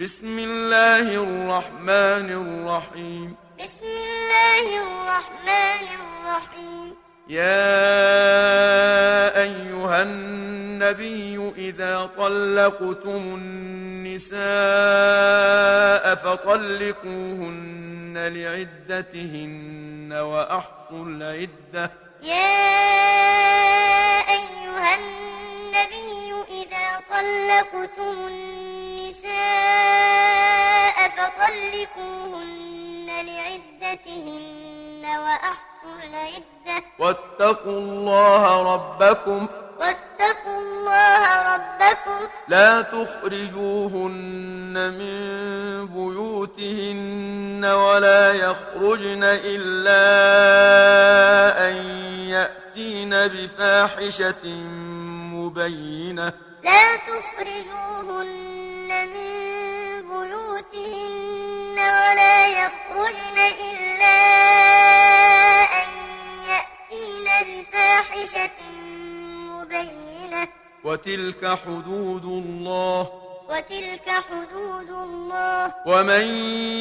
بسم الله الرحمن الرحيم. بسم الله الرحمن الرحيم. يا أيها النبي إذا طلقتم النساء فطلقوهن لعدتهن وأحصوا العدة. يا أيها النبي إذا طلقتم النساء فطلقوهن لعدتهن وأحصوا العدة. واتقوا الله ربكم. واتقوا الله ربكم. لا تخرجوهن من بيوتهن ولا يخرجن إلا أن يأتين بفاحشة مبينة. لا تخرجوهن من بيوتهن ولا يخرجن إلا أن يأتين بفاحشة مبينة. وتلك حدود الله. وتلك حدود الله. ومن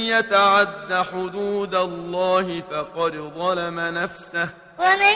يتعد حدود الله فقد ظلم نفسه. ومن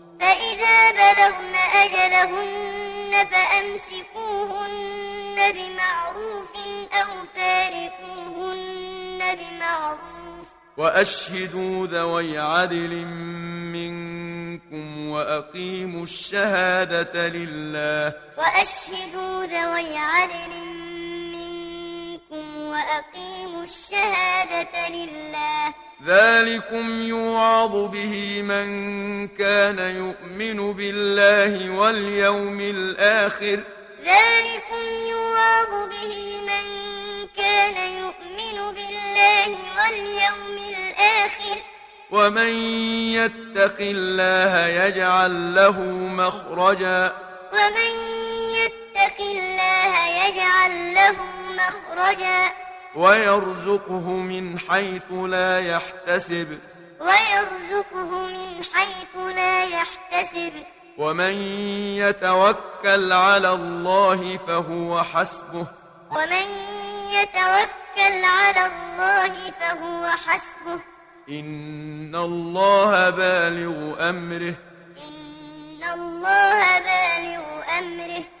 فإذا بلغن أجلهن فأمسكوهن بمعروف أو فارقوهن بمعروف. وأشهدوا ذوي عدل منكم وأقيموا الشهادة لله. وأشهدوا ذوي عدل منكم وأقيموا الشهادة لله. ذلكم يوعظ به من كان يؤمن بالله واليوم الآخر. ذلكم يوعظ به من كان يؤمن بالله واليوم الآخر. ومن يتق الله يجعل له مخرجا. ومن يتق الله يجعل له مخرجا. ويرزقه من حيث لا يحتسب. ويرزقه من حيث لا يحتسب. ومن يتوكل على الله فهو حسبه. ومن يتوكل على الله فهو حسبه. إن الله بالغ أمره. إن الله بالغ أمره.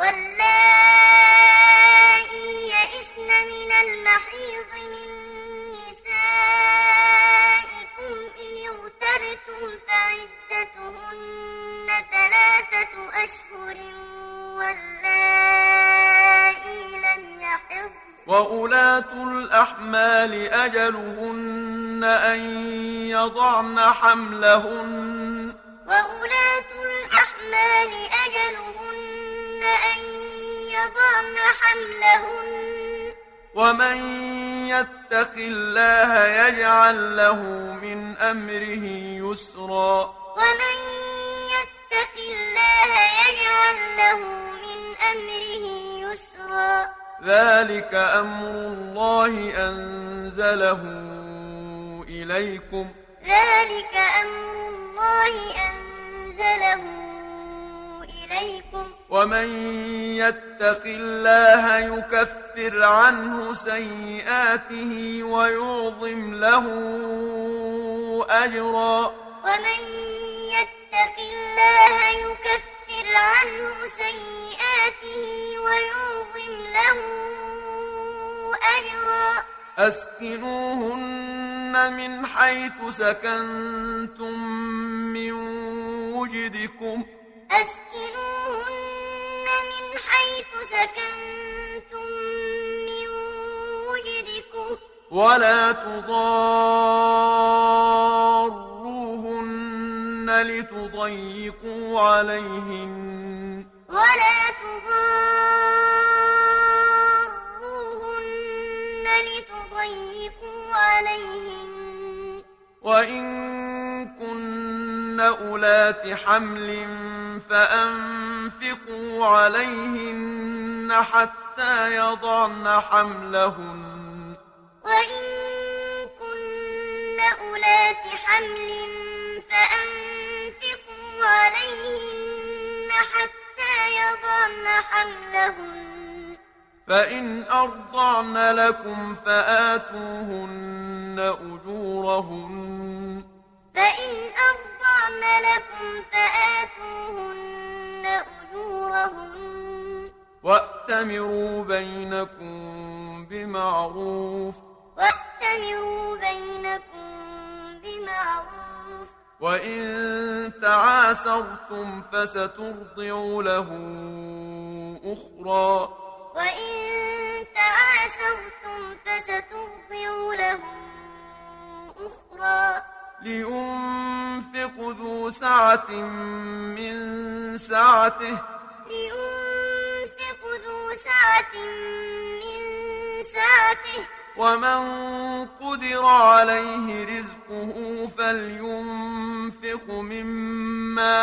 واللائي يئسن من المحيض من نسائكم إن ارتبتم فعدتهن ثلاثة أشهر واللائي لم يحض وأولاة الأحمال أجلهن أن يضعن حملهن. وأولاة الأحمال أجلهن أن يضعن حملهن. ومن يتق الله يجعل له من أمره يسرا. ومن يتق الله يجعل له من أمره يسرا. ذلك أمر الله أنزله إليكم. ذلك أمر الله أنزله إليكم ومن يتق الله يكفر عنه سيئاته ويعظم له أجرا ومن يتق الله يكفر عنه سيئاته ويعظم له أجرا أسكنوهن من حيث سكنتم من وجدكم أسكنوهن حيث سكنتم من وجدكم. ولا تضاروهن لتضيقوا عليهن. ولا تضاروهن لتضيقوا عليهن. وإن كن أولات حمل فأنفقوا عليهن حتى يضعن حملهن وإن كن أولات حمل فأنفقوا عليهن حتى يضعن حملهن فإن أرضعن لكم فآتوهن أجورهن فإن لكم فآتوهن أجورهن. وأتمروا بينكم بمعروف وأتمروا بينكم بمعروف. وإن تعاسرتم فسترضع له أخرى. وإن تعاسرتم فسترضع له أخرى. لينفق ذو سعة من سعته. لينفق ذو سعة من سعته. ومن قدر عليه رزقه فلينفق مما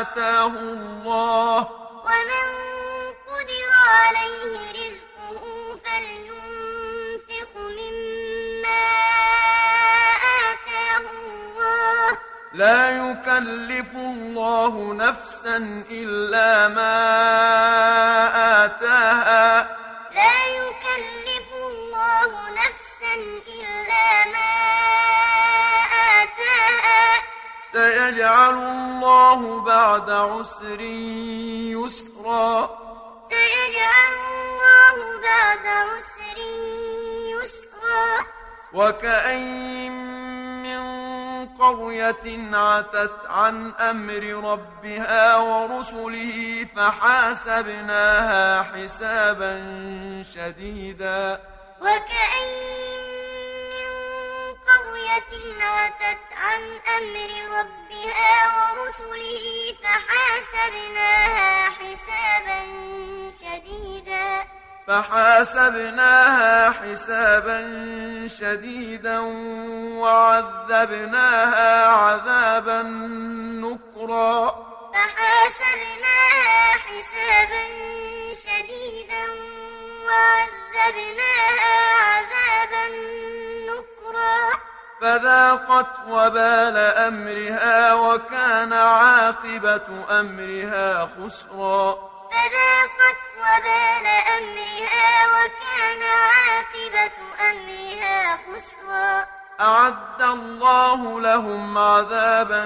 آتاه الله. ومن قدر عليه لا يكلف الله نفسا إلا ما آتاها. لا يكلف الله نفسا إلا ما آتاها. سيجعل الله بعد عسر يسرا. سيجعل الله بعد عسر يسرا. وكأين قرية عتت عن أمر ربها ورسله فحاسبناها حسابا شديدا. وكأين من قرية عتت عن أمر ربها ورسله فحاسبناها حسابا فحاسبناها حسابا شديدا وعذبناها عذابا نكرا. فحاسبناها حسابا شديدا وعذبناها عذابا نكرا. فذاقت وبال أمرها وكان عاقبة أمرها خسرا. فذاقت وبال أمرها وكان عاقبة أمرها خسرا. أعد الله لهم عذابا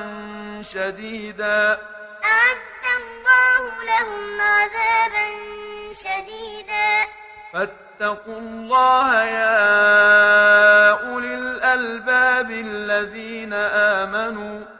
شديدا. أعد الله لهم عذابا شديدا. فاتقوا الله يا أولي الألباب الذين آمنوا.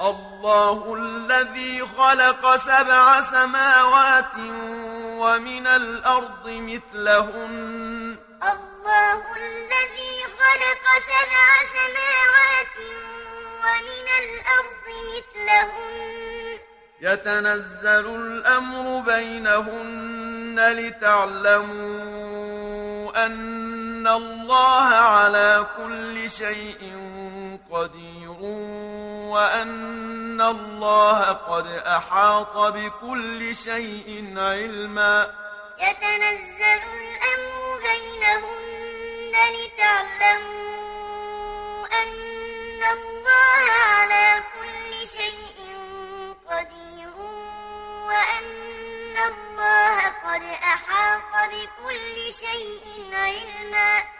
الله الذي خلق سبع سماوات ومن الأرض مثلهن. الله الذي خلق سبع سماوات ومن الأرض مثلهن. يتنزل الأمر بينهن لتعلموا أن الله على كل شيء قدير وأن الله قد أحاط بكل شيء علما يتنزل الأمر بينهن لتعلموا أن الله على كل شيء قدير وأن الله قد أحاط بكل شيء علما